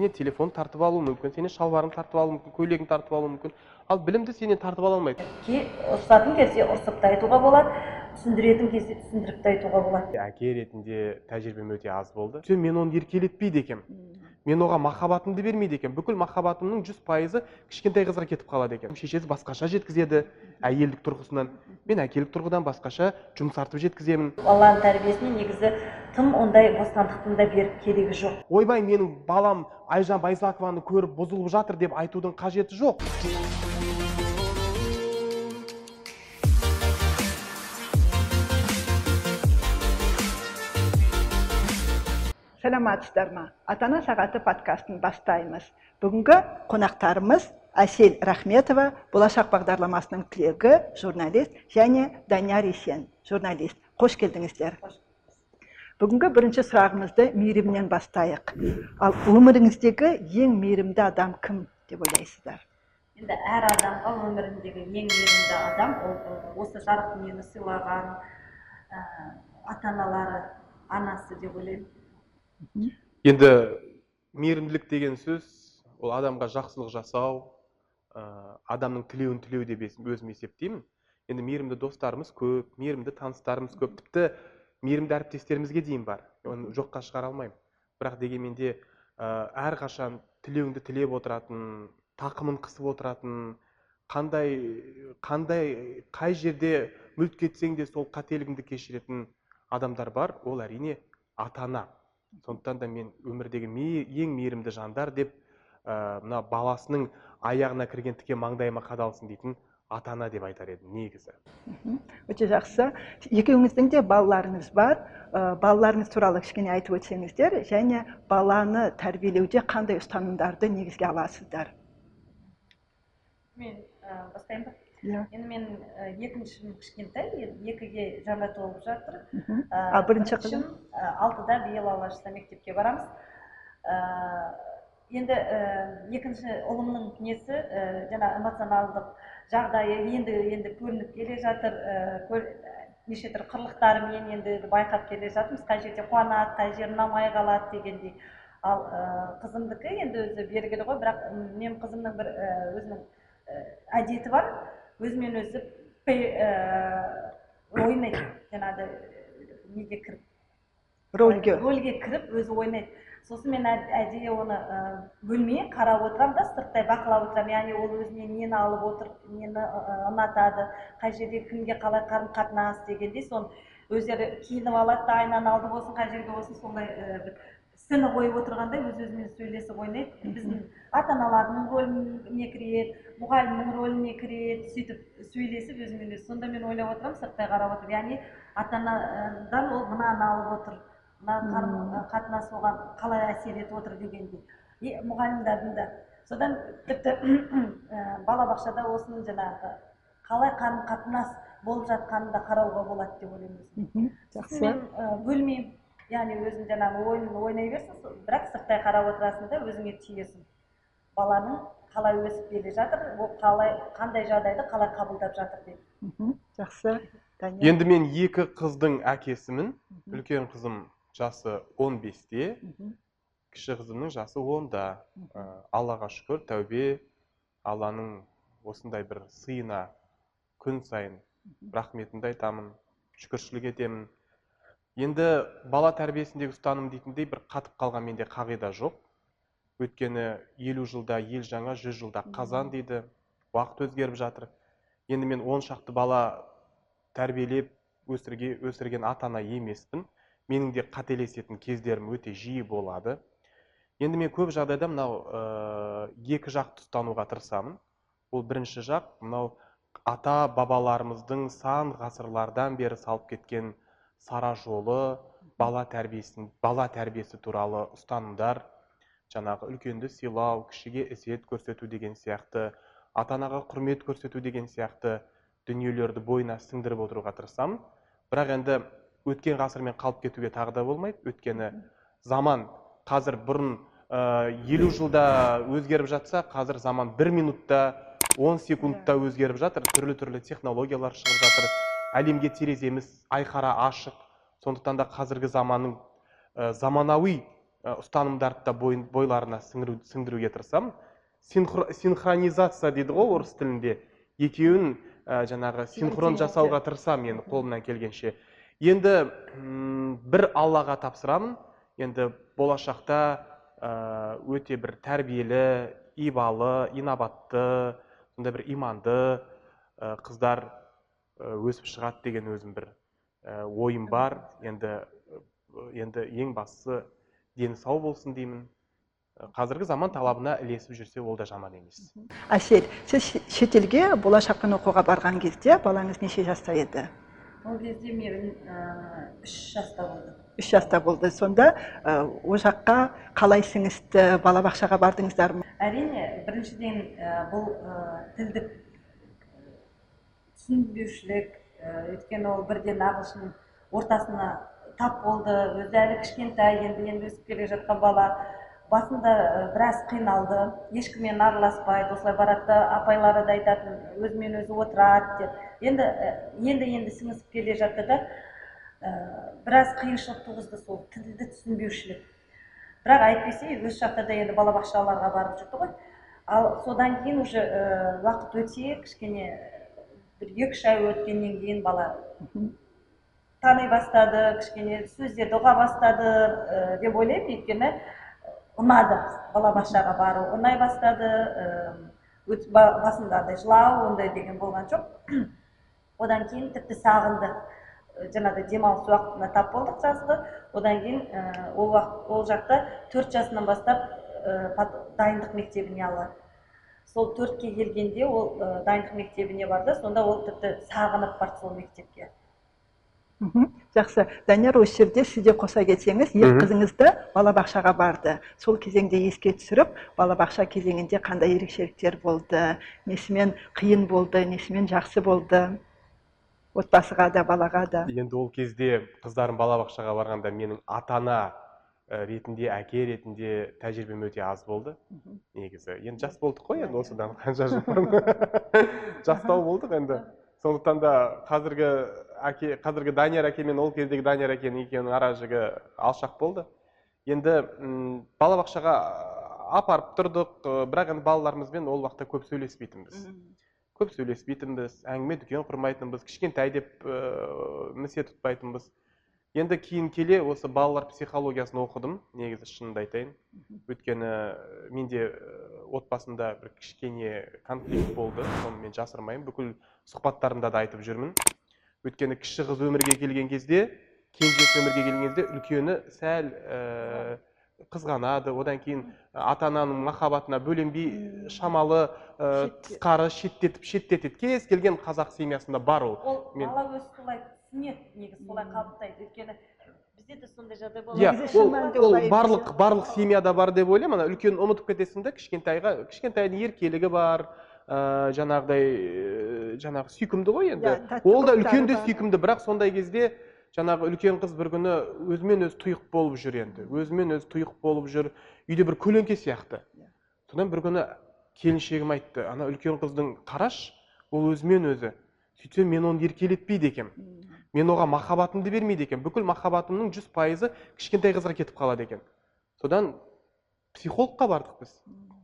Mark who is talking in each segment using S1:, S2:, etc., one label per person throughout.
S1: сенен телефон тартып алуы мүмкін сенен шалбарыңды тартып алуы мүмкін көйлегіңді тартып алуы мүмкін. Ал білімді сенен тартып ала алмайды.
S2: Ке ұрысатын кезде ұрсып та айтуға болады түсіндіретін кезде түсіндіріп те айтуға болады.
S1: Әке ретінде тәжірибем өте аз болды. Все мен оны еркелетпейді екенмін мен оған махаббатымды бермейді екенмін бүкіл махаббатымның жүз пайызы кішкентай қызға кетіп қалады екен шешесі басқаша жеткізеді әйелдік тұрғысынан. Мен әкелік тұрғыдан басқаша жұмсартып жеткіземін.
S2: Баланың тәрбиесіне негізі тым ондай бостандықтың да беріп керегі жоқ.
S1: Ойбай менің балам айжан байзакованы көріп бұзылып жатыр деп айтудың қажеті жоқ.
S3: Саламатсыздар ма ата ана сағаты подкастын бастаймыз. Бүгінгі қонақтарымыз әсел рахметова болашақ бағдарламасының түлегі журналист және данияр есен. Журналист қош келдіңіздер. Бүгінгі бірінші сұрағымызды мейірімнен бастайық. Ал өміріңіздегі ең мейірімді адам кім деп ойлайсыздар?
S2: Енді әр адамға өміріндегі ең мейірімді адам ол осы жарық дүниені сыйлаған ә, ата аналары анасы деп ойлаймын.
S1: Енді мейірімділік деген сөз ол адамға жақсылық жасау адамның тілеуін тілеу деп өзім есептеймін. Енді мейірімді достарымыз көп мейірімді таныстарымыз көп. Тіпті мейірімді әріптестерімізге дейін бар. Оны жоққа шығара алмаймын. Бірақ дегенмен де ә, әрқашан тілеуіңді тілеп отыратын тақымын қысып отыратын қандай қандай қай жерде мүлт кетсең де сол қателігіңді кешіретін адамдар бар. Ол әрине ата ана сондықтан да мен өмірдегі ең мейірімді жандар деп ә, мына баласының аяғына кірген тіке маңдайыма қадалсын дейтін ата ана деп айтар едім негізі.
S3: Мхм. өте жақсы. Екеуіңіздің де балаларыңыз бар. Ә, балаларыңыз туралы кішкене айтып өтсеңіздер және баланы тәрбиелеуде қандай ұстанымдарды негізге аласыздар?
S2: Мен ә, бастайын ба
S3: иә.
S2: Енді мен ә, екіншім кішкентай екіге жаңа толып жатыр.
S3: Мхм.
S2: Ә,
S3: А бірінші
S2: ә, алтыда биыл алла жазса мектепке барамыз. Енді ә, екінші ұлымның несі ә, жаңа эмоционалдық жағдайы енді енді көрініп келе жатыр. Ә, көр- неше түрлі қырлықтарымен енді байқап келе жатырмыз. Қай жерде қуанады қай жері ұнамай қалады дегендей. Ал ә, қызымдікі енді өзі белгілі ғой. Бірақ менің қызымның бір ә, өзінің ә, әдеті бар. Өзімен өзі ә, ойнайды. Жаңағыдай неге кіріп
S3: рөлге
S2: рөлге кіріп өзі ойнайды. Сосын мен әд- әдейі оны бөлмеге қарап отырамын да сырттай бақылап отырамын яғни ол өзіне нені алып отыр нені ұнатады қай жерде кімге қалай қарым қатынас дегендей соны өздері киініп алады да айнаның алды болсын қай жерде болсын сондай ә, бір сцена қойып отырғандай өз өзімен сөйлесіп ойнайды. Біздің ата аналардың рөліне кіреді мұғалімнің рөліне кіреді сөйтіп сөйлесіп өзімен өзі. Сонда мен ойлап отырамын сырттай қарап отырып. Яғни ата анадан ол мынаны алып отыр. Қатынас оған қалай әсер етіп отыр дегендей и мұғалімдердің да содан тіпті балабақшада осының жаңағы қалай қарым қатынас болып жатқанын да қарауға болады деп ойлаймын өзім
S3: мхм. жақсы.
S2: Мен бөлмеймін яғни өзің жаңағы ойынын ойнай берсін со- бірақ сырттай қарап отырасың да өзіңе түйесің баланың қалай өсіп келе жатыр ол қалай қандай жағдайды қалай қабылдап жатыр деп.
S3: Мхм. жақсы.
S1: Енді мен екі қыздың әкесімін үлкен қызым жасы 15-те
S3: мхм.
S1: кіші қызымның жасы 10-да Ә, аллаға шүкір тәубе алланың осындай бір сыйына күн сайын рахметімді айтамын шүкіршілік етемін. Енді бала тәрбиесіндегі ұстаным дейтіндей бір қатып қалған менде қағида жоқ. Өйткені елу жылда ел жаңа жүз жылда қазан дейді уақыт өзгеріп жатыр. Енді мен он шақты бала тәрбиелеп өсірге, өсірген ата ана емеспін. Менің де қателесетін кездерім өте жиі болады. Енді мен көп жағдайда мынау ә, екі жақты ұстануға тырысамын. Ол бірінші жақ мынау ата бабаларымыздың сан ғасырлардан бері салып кеткен сара жолы бала тәрбиесін бала тәрбиесі туралы ұстанымдар жаңағы үлкенді сыйлау кішіге ізет көрсету деген сияқты ата анаға құрмет көрсету деген сияқты дүниелерді бойына сіңдіріп отыруға тырысамын. Бірақ енді өткен ғасырмен қалып кетуге тағы да болмайды. Өйткені заман қазір бұрын ә, елу жылда өзгеріп жатса қазір заман бір минутта он секундта өзгеріп жатыр. Түрлі түрлі технологиялар шығып жатыр. Әлемге тереземіз айқара ашық. Сондықтан да қазіргі заманның ә, заманауи ә, ұстанымдарды да бойын, бойларына сіңіру, сіңдіруге тырысамын. Синхро- синхронизация дейді ғой орыс тілінде. Екеуін ә, жаңағы синхрон жасауға тырысамын енді қолымнан келгенше. Енді бір аллаға тапсырамын. Енді болашақта өте бір тәрбиелі ибалы инабатты сондай бір иманды қыздар өсіп шығады деген өзім бір ойым бар. Енді енді ең бастысы дені сау болсын деймін. Қазіргі заман талабына ілесіп жүрсе ол да жаман емес.
S3: Әсел сіз ше- шетелге болашақпен оқуға барған кезде балаңыз неше жаста еді?
S2: Ол кезде мен үш жаста болдым
S3: үш жаста болды. Сонда ол жаққа қалай сіңісті балабақшаға бардыңыздар ма?
S2: Әрине біріншіден ә, бұл ә, тілдік түсінбеушілік өйткені ол бірден ағылшын ортасына тап болды. Өзі әлі кішкентай енді енді өсіп келе жатқан бала. Басында біраз қиналды. Ешкіммен араласпайды. Осылай барады да апайлары да айтатын өзімен өзі отырады деп. Енді ә, енді енді сіңісіп келе жатты да ә, біраз қиыншылық туғызды сол тілді түсінбеушілік. Бірақ әйтпесе өз жақта да енді балабақшаларға барып жүрді ғой. Ал содан кейін уже ә, уақыт өте кішкене бір екі үш ай өткеннен кейін бала тани бастады кішкене сөздерді ұға бастады ә, деп ойлаймын. Өйткені ұнады. Балабақшаға бару ұнай бастады ә, басында да жылау ондай деген болған жоқ. Одан кейін тіпті сағынды. Жаңағыдай демалыс уақытына тап болдық жазғы одан кейін ә, ол уақыт ол жақта төрт жасынан бастап ә, дайындық мектебіне алады сол төртке келгенде ол ә, дайындық мектебіне барды. Сонда ол тіпті сағынып барды сол мектепке.
S3: Мхм. Жақсы. Данияр осы жерде сіз де қоса кетсеңіз екі
S1: Мгм.
S3: қызыңыз да балабақшаға барды. Сол кезеңде еске түсіріп балабақша кезеңінде қандай ерекшеліктер болды несімен қиын болды несімен жақсы болды? Отбасыға да балаға да.
S1: Енді ол кезде қыздарым балабақшаға барғанда менің ата ана ә, ретінде әке ретінде тәжірибем өте аз болды. Негізі. Енді жас болдық қой енді осыдан қанша жыл бұрын. Жастау болдық енді. Сондықтан да қазіргі әке қазіргі данияр әке мен ол кездегі данияр әкенің екеуінің ара жігі алшақ болды. Енді м, балабақшаға апарып тұрдық ы, бірақ енді балаларымызбен ол уақытта көп сөйлеспейтінбіз. Көп сөйлеспейтінбіз әңгіме дүкен құрмайтынбыз кішкентай деп ыыы місе тұтпайтынбыз. Енді кейін келе осы балалар психологиясын оқыдым негізі шынымды айтайын. Өйткені ә, менде ә, отбасымда бір кішкене конфликт болды соны мен жасырмаймын бүкіл сұхбаттарымда да айтып жүрмін. Өйткені кіші қыз өмірге келген кезде кенжесі өмірге келген кезде үлкені сәл ә, қызғанады. Одан кейін ата ананың махаббатына бөленбей шамалы ә,
S3: Шетте-
S1: тысқары шеттетіп шеттетеді. Кез келген қазақ семьясында бар ол.
S2: Ол
S1: Мен-
S2: бала өзі солай түсінеді негізі солай қабылдайды. Өйткені бізде де сондай жағдай болады
S1: иә
S3: Негізі шын
S1: ол, барлық барлық семьяда бар деп ойлаймын. Ана үлкен ұмытып кетесің да кішкентайға. Кішкентайдың еркелігі бар. Ә, жаңағыдай жаңағы сүйкімді ғой енді.
S3: Иә, тәтті
S1: ол да үлкен де сүйкімді. Бірақ сондай кезде жаңағы үлкен қыз бір күні өзімен өзі тұйық болып жүр енді. Өзімен өзі тұйық болып жүр. Үйде бір көлеңке сияқты.
S3: Иә.
S1: содан бір күні келіншегім айтты ана үлкен қыздың қараш ол өзімен өзі. Сөйтсем мен оны еркелетпейді екенмін мен оған махаббатымды бермейді екен бүкіл махаббатымның жүз пайызы кішкентай қызға кетіп қалады екен содан психологқа бардық біз.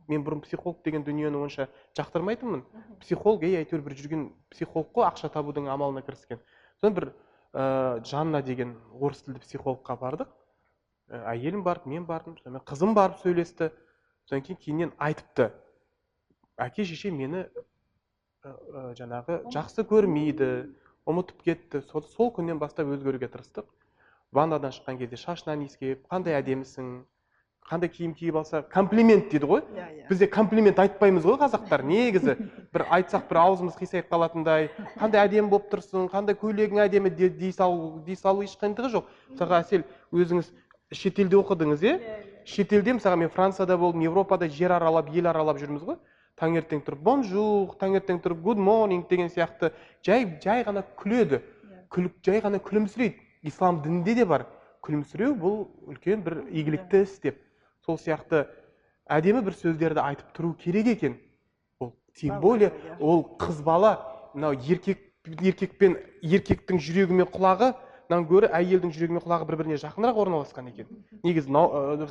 S1: Мен бұрын психолог деген дүниені онша жақтырмайтынмын. Психолог ей әйтеуір бір жүрген психолог қой ақша табудың амалына кіріскен содан бір ә, жанна деген орыс тілді психологқа бардық. Ә, әйелім барды мен бардым сонымен қызым барып сөйлесті. Содан кейін кейіннен айтыпты. Әке шеше мені ә, жаңағы жақсы көрмейді ұмытып кетті. Сол, сол күннен бастап өзгеруге тырыстық. Ваннадан шыққан кезде шашынан иіскеп қандай әдемісің? Қандай киім киіп алса комплимент дейді ғой.
S3: Иә иә.
S1: Бізде комплимент айтпаймыз ғой қазақтар негізі. Бір айтсақ бір аузымыз қисайып қалатындай қандай әдемі болып тұрсың қандай көйлегің әдемі де- дей салу дей салу еш қиындығы жоқ. Мысалға әсел өзіңіз шетелде оқыдыңыз иә? Шетелде мысалға мен францияда болдым европада жер аралап ел аралап жүрміз ғой. Таңертең тұрып бонжур таңертең тұрып гуд morning деген сияқты. Жай жай ғана күледі. Күліп жай ғана күлімсірейді. Ислам дінінде де бар. Күлімсіреу бұл үлкен бір игілікті іс деп сол сияқты әдемі бір сөздерді айтып тұру керек екен. Ол тем более
S3: иә.
S1: ол қыз бала мынау еркек еркекпен еркектің жүрегі мен құлағы гөрі әйелдің жүрегі мен құлағы бір біріне жақынырақ орналасқан екен. Негізі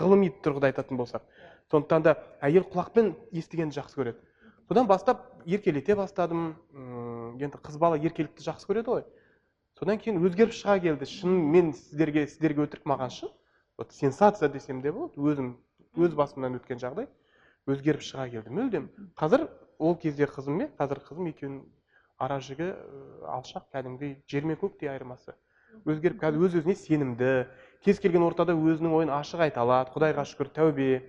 S1: ғылыми тұрғыда айтатын болсақ. Сондықтан да әйел құлақпен естігенді жақсы көреді. Содан бастап еркелете бастадым. М, енді қыз бала еркелікті жақсы көреді ғой. Содан кейін өзгеріп шыға келді. Шын мен сіздерге сіздерге өтірік маған шын. Вот сенсация десем де болады өзім өз басымнан өткен жағдай өзгеріп шыға келді. Мүлдем. Қазір ол кезде қызым мен қазір қызым екеуінің ара жігі алшақ кәдімгідей жер мен көктей айырмасы. Өзгеріп қазір өз өзіне сенімді. Кез келген ортада өзінің ойын ашық айта алады. Құдайға шүкір тәубе.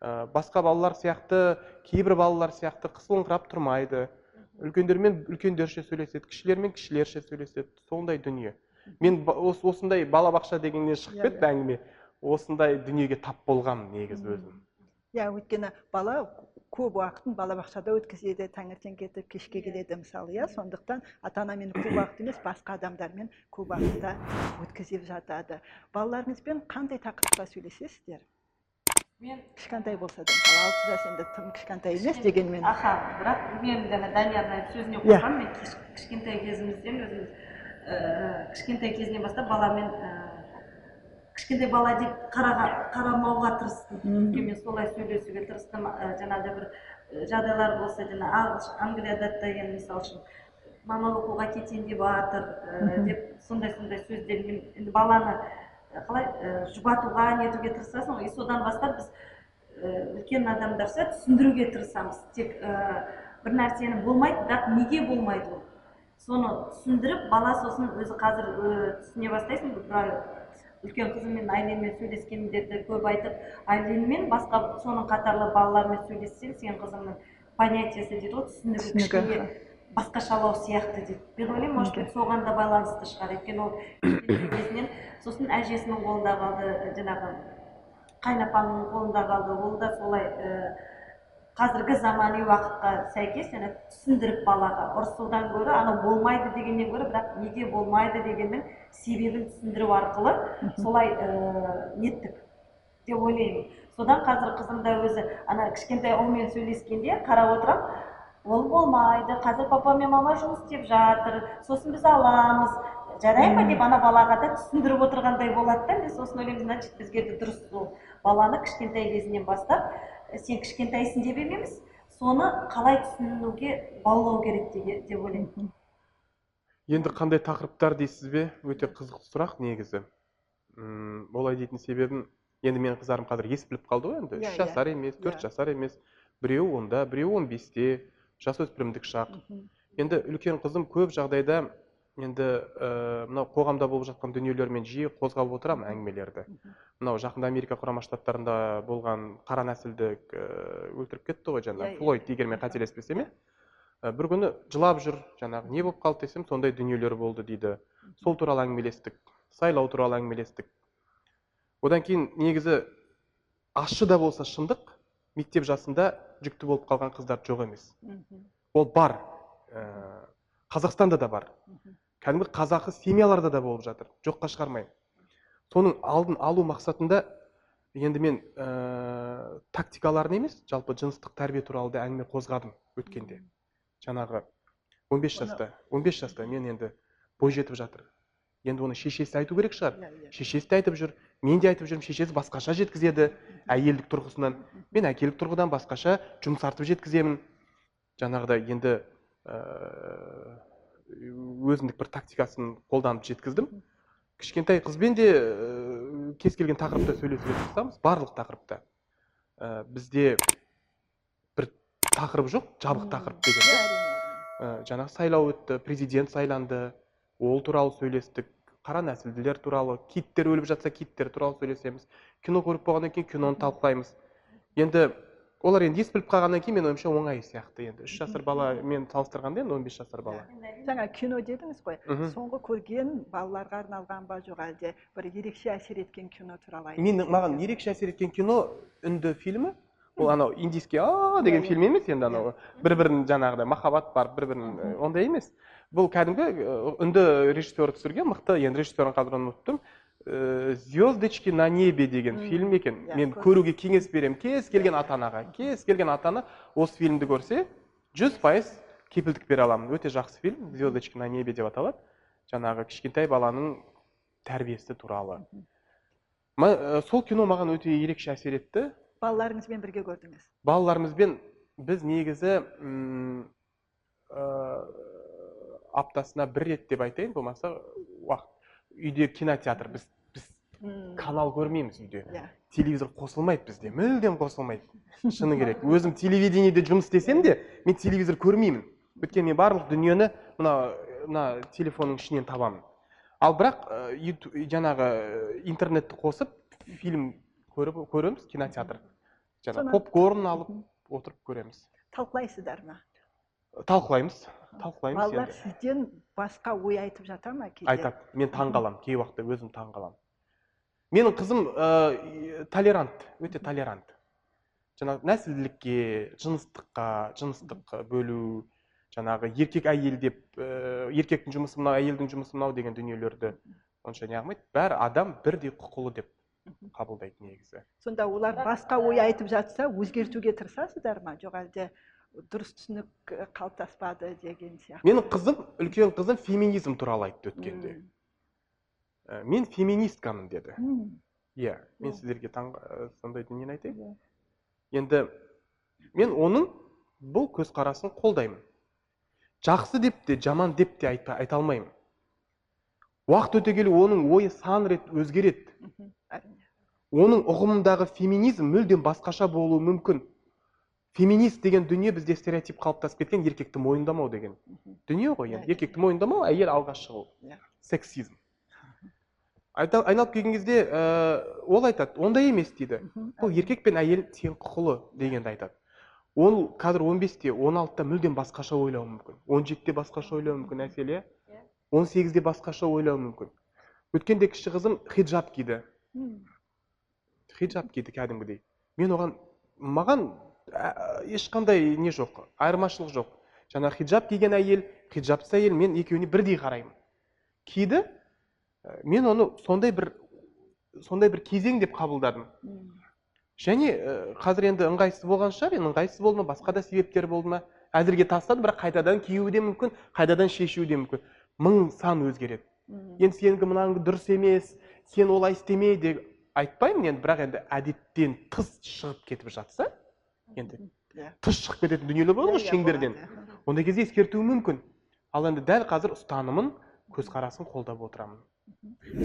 S1: Ә, басқа балалар сияқты кейбір балалар сияқты қысылыңқырап тұрмайды. Үлкендермен үлкендерше сөйлеседі кішілермен кішілерше сөйлеседі. Сондай дүние. Мен осындай балабақша дегеннен шығып
S3: Иә,
S1: кетті
S3: иә.
S1: әңгіме. Осындай дүниеге тап болғанмын негізі өзім.
S3: Иә өйткені бала көп уақытын балабақшада өткізеді таңертең кетіп кешке келеді мысалы иә. Сондықтан ата анамен көп уақыт емес басқа адамдармен көп уақытта өткізіп жатады. Балаларыңызбен қандай тақырыпта сөйлесесіздер?
S2: Мен
S3: кішкентай болса да мысалы алты жас енді тым кішкентай емес дегенмен.
S2: Аха бірақ мен жаңа даниярдың айтып сөзіне
S3: Иә.
S2: қосамын мен кішкентай кезімізден өзіміз ііі кішкентай кезінен бастап баламен ііі кішкентай бала деп қарамауға тырыстым. Мен солай сөйлесуге тырыстым. Жаңағыдай бір жағдайлар болса жаңа ағылш- англияда да енді мысалы үшін мамам оқуға кетейін деп жатыр деп сондай сондай сөздермен енді баланы қалай жұбатуға нетуге тырысасың ғой. И содан бастап біз үлкен адамдарша түсіндіруге тырысамыз. Тек бір нәрсені болмайды бірақ неге болмайды ол? Соны түсіндіріп бала сосын өзі қазір түсіне бастайсың үлкен қызыммен айленмен сөйлескендерді көп айтып айленмен басқа соның қатарлы балалармен сөйлессең сен қызыңның понятиесі дейді ғой түсінігі кішкене басқашалау сияқты дейді. Мен ойлаймын может быть соған да байланысты шығар. Өйткені ол кезінен сосын әжесінің қолында қалды жаңағы қайнапаның қолында қалды. Ол да солай і қазіргі замани уақытқа сәйкес жаңа түсіндіріп балаға ұрысудан гөрі анау болмайды дегеннен гөрі бірақ неге болмайды дегеннің себебін түсіндіру арқылы солай ііі неттік деп ойлаймын. Содан қазір қызым да өзі ана кішкентай ұлмен сөйлескенде қарап отырамын ол болмайды қазір папа мен мама жұмыс істеп жатыр сосын біз аламыз жарай ма? Деп ана балаға да түсіндіріп отырғандай болады да мен сосын ойлаймын значит бізге де дұрыс ол баланы кішкентай кезінен бастап "Ә, сен кішкентайсың деп емес соны қалай түсінуге баулау керек деп ойлаймын.
S1: Енді қандай тақырыптар дейсіз бе? Өте қызықты сұрақ негізі. М олай дейтін себебім енді менің қыздарым қазір ес біліп қалды ғой енді.
S3: Иә,
S1: үш
S3: иә.
S1: жасар емес төрт
S3: Иә.
S1: жасар емес. Біреуі онда біреуі он бесте. Жасөспірімдік шақ. Енді үлкен қызым көп жағдайда енді ә, мынау қоғамда болып жатқан дүниелермен жиі қозғап отырамын әңгімелерді. Мынау жақында америка құрама штаттарында болған қара нәсілді ә, өлтіріп кетті ғой
S3: Иә,
S1: жаңағы
S3: иә.
S1: флойд егер мен қателеспесем иә. Ә, бір күні жылап жүр жаңағы не болып қалды десем сондай дүниелер болды дейді. Сол туралы әңгімелестік сайлау туралы әңгімелестік. Одан кейін негізі ащы да болса шындық мектеп жасында жүкті болып қалған қыздар жоқ емес. Ол бар ә, қазақстанда да бар. Кәдімгі қазақы семьяларда да болып жатыр. Жоққа шығармаймын. Соның алдын алу мақсатында енді мен ә, тактикаларын емес жалпы жыныстық тәрбие туралы да әңгіме қозғадым өткенде. Жаңағы 15
S3: Оны-
S1: жаста 15 жаста мен енді бой жетіп жатыр. Енді оны шешесі айту керек шығар.
S3: Иә, иә.
S1: шешесі де айтып жүр мен де айтып жүрмін шешесі басқаша жеткізеді әйелдік тұрғысынан. Мен әкелік тұрғыдан басқаша жұмсартып жеткіземін. Жаңағыдай енді ыыы өзіндік бір тактикасын қолданып жеткіздім. Кішкентай қызбен де ыыы, кез келген тақырыпта сөйлесуге тырысамыз. Барлық тақырыпта. Ә, бізде бір тақырып жоқ жабық тақырып деген. Ә, жаңағы сайлау өтті президент сайланды ол туралы сөйлестік қара нәсілділер туралы киттер өліп жатса киттер туралы сөйлесеміз. Кино көріп болғаннан кейін киноны талқылаймыз. Енді олар енді ес біліп қалғаннан кейін менің ойымша оңай сияқты енді. Үш жасар баламен салыстырғанда енді он бес жасар бала.
S3: Жаңа кино дедіңіз ғой. Соңғы көрген балаларға арналған ба жоқ әлде? бір ерекше әсер еткен кино туралы
S1: мен маған ерекше әсер еткен кино үнді фильмі. Ол анау индийский а деген фильм емес енді анау. Бір бірін жаңағыдай махаббат бар бір бірін ондай емес. Бұл кәдімгі үнді режиссер түсірген мықты енді режиссерін қазір ұмыттым звездочки на небе деген фильм екен. Мен көруге кеңес беремін кез келген ата анаға кез келген ата ана осы фильмді көрсе жүз пайыз кепілдік бере аламын. Өте жақсы фильм. Звездочки на небе деп аталады. Жаңағы кішкентай баланың тәрбиесі туралы. Ма- ә, сол кино маған өте ерекше әсер етті.
S3: Балаларыңызбен бірге көрдіңіз?
S1: Балаларымызбен біз негізі м, ә, аптасына бір рет деп айтайын болмаса уақыт. Үйде кинотеатр біз
S3: М,
S1: канал көрмейміз үйде.
S3: Иә.
S1: Телевизор қосылмайды бізде мүлдем қосылмайды. Шыны керек. Өзім телевидениеде жұмыс істесем де мен телевизор көрмеймін. Өйткені мен барлық дүниені мына мына телефонның ішінен табамын. Ал бірақ ә, жаңағы интернетті қосып фильм көріп көреміз кинотеатр. Жаңағы попкорн алып отырып көреміз.
S3: Талқылайсыздар ма?
S1: Талқылаймыз талқылаймыз
S3: балалар сізден басқа ой айтып жата ма кейде?
S1: Айтады. Мен таң қаламын кей уақытта өзім таң қаламын менің қызым ә, толерант өте толерант. Жаңағы нәсілділікке жыныстыққа жыныстық бөлу жаңағы еркек әйел деп ә, еркектің жұмысы мынау әйелдің жұмысы мынау деген дүниелерді онша неғылмайды бәрі адам бірдей құқылы деп қабылдайды негізі.
S3: Сонда олар басқа ой айтып жатса өзгертуге тырысасыздар ма? Жоқ әлде дұрыс түсінік э, қалыптаспады деген сияқты.
S1: Менің қызым үлкен қызым феминизм туралы айтты өткенде. Ә, мен феминисткамын деді. Иә мен
S3: Иә.
S1: сіздерге ә, сондай дүниені айтайын.
S3: Иә.
S1: енді мен оның бұл көзқарасын қолдаймын. Жақсы деп те жаман деп те айта, айта алмаймын. Уақыт өте келе оның ойы сан рет өзгереді. Оның ұғымындағы феминизм мүлдем басқаша болуы мүмкін. Феминист деген дүние бізде стереотип қалыптасып кеткен еркекті мойындамау деген. Дүние ғой
S3: Иә,
S1: енді. еркекті мойындамау әйел алға шығу.
S3: Иә.
S1: сексизм. Айналып келген кезде ә, ол айтады ондай емес дейді. Бұл еркек пен әйел тең құқылы дегенді айтады. Ол қазір 15-те 16-та мүлдем басқаша ойлауы мүмкін. 17-те басқаша ойлауы мүмкін әсел иә? 18-де басқаша ойлауы мүмкін. Өткенде кіші қызым хиджаб киді. Хиджаб киді кәдімгідей. Мен оған маған ә, ешқандай не жоқ айырмашылық жоқ. Жаңағы хиджаб киген әйел хиджабсыз әйел мен екеуіне бірдей қараймын. Киді мен оны сондай бір сондай бір кезең деп қабылдадым. Және ә, қазір енді ыңғайсыз болған шығар енді ыңғайсыз болды ма басқа да себептер болды ма? Әзірге тастады бірақ қайтадан киюі де мүмкін қайтадан шешуі де мүмкін. Мың сан өзгереді.
S3: М.
S1: енді сенікі мынаңы дұрыс емес сен олай істеме деп айтпаймын енді бірақ енді әдеттен тыс шығып кетіп жатса енді
S3: Иә.
S1: тыс шығып кететін дүниелер болады ғой
S3: Иә, иә,
S1: шеңберден.
S3: болады.
S1: ондай кезде ескертуі мүмкін. Ал енді дәл қазір ұстанымын көзқарасын қолдап отырамын.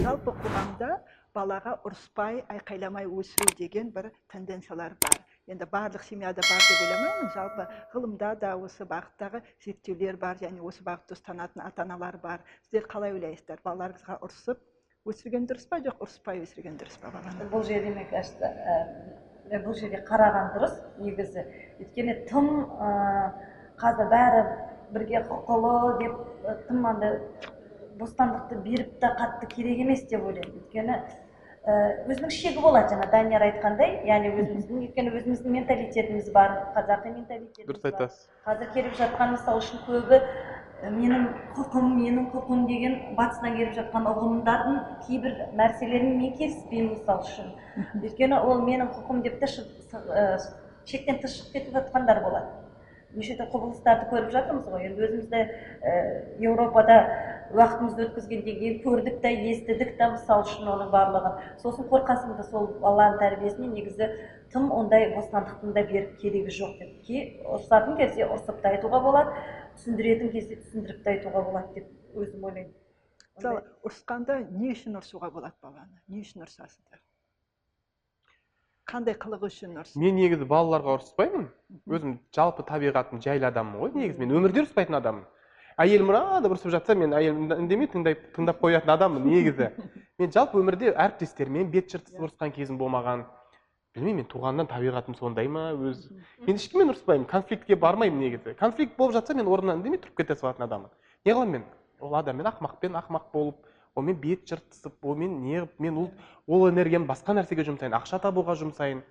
S3: Жалпы қоғамда балаға ұрыспай айқайламай өсіру деген бір тенденциялар бар. Енді барлық семьяда бар деп ойламаймын. Жалпы ғылымда да осы бағыттағы зерттеулер бар және осы бағытты ұстанатын ата аналар бар. Сіздер қалай ойлайсыздар? Балаларыңызға ұрысып өсірген дұрыс па жоқ ұрыспай өсірген дұрыс па баланы
S2: бұл жерде кажется ә, бұл жерде қараған дұрыс негізі. Өйткені тым қазір бәрі бірге құқылы деп тым андай бостандықты беріп та қатты керек емес деп ойлаймын. Өйткені өзінің шегі болады жаңа данияр айтқандай. Яғни өзіміздің өйткені өзіміздің менталитетіміз бар қазақи менталитетіміз
S1: дұрыс айтасыз.
S2: Қазір келіп жатқан мысалы үшін көбі менің құқым менің құқым деген батыстан келіп жатқан ұғымдардың кейбір нәрселерімен мен келіспеймін мысалы үшін. Өйткені ол менің құқым деп те шектен тыс шығып кетіп жатқандар болады. Неше түрлі құбылыстарды көріп жатырмыз ғой. Енді өзіміз де ә, еуропада уақытымызды өткізгеннен кейін көрдік та естідік та мысалы үшін оның барлығын. Сосын қорқасың да сол баланың тәрбиесіне негізі тым ондай бостандықтың да беріп керегі жоқ деп. Ки ұрысатын кезде ұрсып та айтуға болады түсіндіретін кезде түсіндіріп те айтуға болады деп өзім ойлаймын.
S3: Мысалы ұрысқанда не үшін ұрсуға болады баланы? Не үшін ұрсасыздар қандай қылығы үшін ұрыс?
S1: Мен негізі балаларға ұрыспаймын. Өзім жалпы табиғатым жайлы адаммын ғой негізі. Мен өмірде ұрыспайтын адаммын. Әйелім мынада ұрысып жатса мен әйелім үндемей тыңдай тыңдап қоятын адаммын негізі. Мен жалпы өмірде әріптестеріммен бет жыртысып ұрысқан кезім болмаған. Білмеймін мен туғаннан табиғатым сондай ма? Өз мен ешкіммен ұрыспаймын конфликтке бармаймын негізі. Конфликт болып жатса мен орнымнан үндемей тұрып кете салатын адаммын. Не қыламын мен? Ол адаммен ақымақпен ақымақ болып онымен бет жыртысып онымен неғып мен ол, ол энергиямды басқа нәрсеге жұмсайын ақша табуға жұмсайын.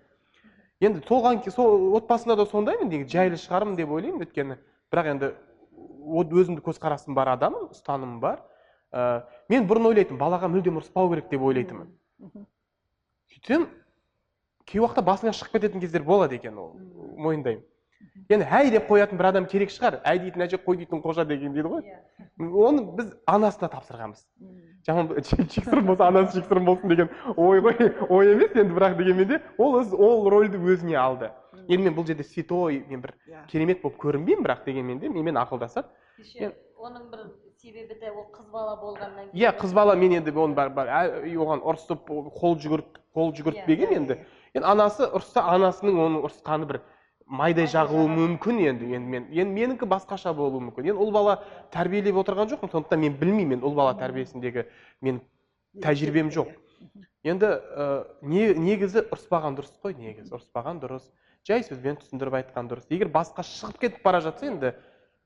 S1: Енді ке- сол отбасында да сондаймын негізі жайлы шығармын деп ойлаймын өйткені. Бірақ енді өзімді көзқарасым бар адаммын ұстанымым бар. Ә, мен бұрын ойлайтынмын балаға мүлдем ұрыспау керек деп ойлайтынмын. Сөйтсем кей уақытта басыңа шығып кететін кездер болады екен ол мойындаймын. Енді әй деп қоятын бір адам керек шығар. Әй дейтін әже қой дейтін қожа деген дейді ғой.
S2: Иә.
S1: Оны біз анасына тапсырғанбыз. Жаман жексұрын болса анасы жексұрын болсын деген ой ғой ой емес енді бірақ дегенмен де ол өз ол рөлді өзіне алды. Енді мен бұл жерде святой мен бір
S3: иә.
S1: керемет болып көрінбеймін бірақ дегенмен де менімен ақылдасады
S2: оның бір себебі де ол қыз бала болғаннан кейін
S1: иә қыз бала мен енді оны бар, бар, ә- оған ұрысып қол жүгірт қол жүгіртпеген
S2: Иә,
S1: енді. енді анасы ұрысса анасының оның ұрысқаны бір майдай жағуы мүмкін енді енді мен енді менікі басқаша болуы мүмкін. Енді ұл бала тәрбиелеп отырған жоқпын сондықтан мен білмеймін енді ұл бала тәрбиесіндегі мен тәжірибем жоқ. Енді ә, не, негізі ұрыспаған дұрыс қой негізі. Ұрыспаған дұрыс. Жай сөзбен түсіндіріп айтқан дұрыс. Егер басқа шығып кетіп бара жатса енді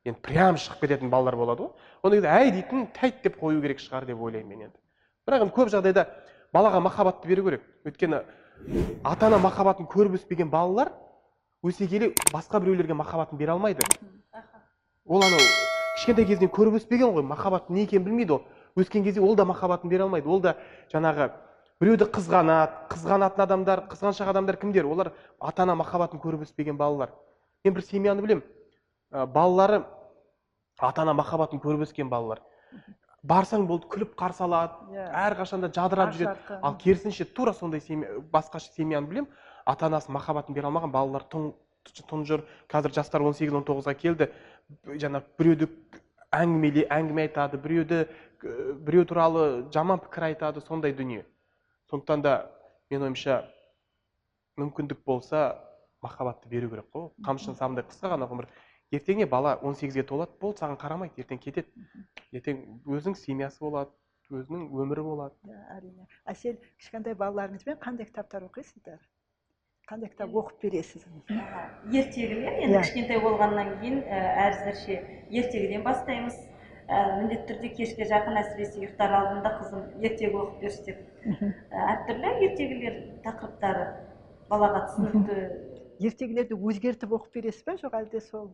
S1: енді прям шығып кететін балалар болады ғой. Онда кезде әй дейтін тәйт деп қою керек шығар деп ойлаймын мен енді. Бірақ енді көп жағдайда балаға махаббатты беру керек. Өйткені ата ана махаббатын көріп өспеген балалар өсе келе басқа біреулерге махаббатын бере алмайды. Ол анау кішкентай кезінен көріп өспеген ғой махаббаттың не екенін білмейді ол. Өскен кезде ол да махаббатын бере алмайды. Ол да жаңағы біреуді қызғанады қызғанатын адамдар қызғаншақ адамдар кімдер? Олар ата ана махаббатын көріп өспеген балалар. Мен бір семьяны білемін. Ә, балалары ата ана махаббатын көріп өскен балалар. Барсаң болды күліп қарсы алады.
S3: Иә.
S1: әрқашанда жадырап жүреді. ал керісінше тура сондай семья басқаша семьяны білемін. Ата анасы махаббатын бере алмаған балалар тұн- тұнжыр. Қазір жастар 18-19-ға келді. Жаңағы біреуді әңгімеле әңгіме айтады біреуді біреу туралы жаман пікір айтады сондай дүние. Сондықтан да менің ойымша мүмкіндік болса махаббатты беру керек қой. Қамшының сабындай қысқа ғана ғұмыр. Ертеңіне бала 18-ге толады болды саған қарамайды ертең кетеді. Ертең өзінің семьясы болады өзінің өмірі болады.
S3: Иә әрине. Әсел кішкентай балаларыңызбен қандай кітаптар оқисыздар? Қандай кітап оқып бересіз
S2: ертегілер енді
S3: Иә.
S2: кішкентай болғаннан кейін әзірше ертегіден бастаймыз. Міндетті түрде кешке жақын әсіресе ұйықтар алдында қызым ертегі оқып берші деп. Әртүрлі ертегілер тақырыптары балаға түсінікті.
S3: Ертегілерді өзгертіп оқып бересіз ба жоқ әлде сол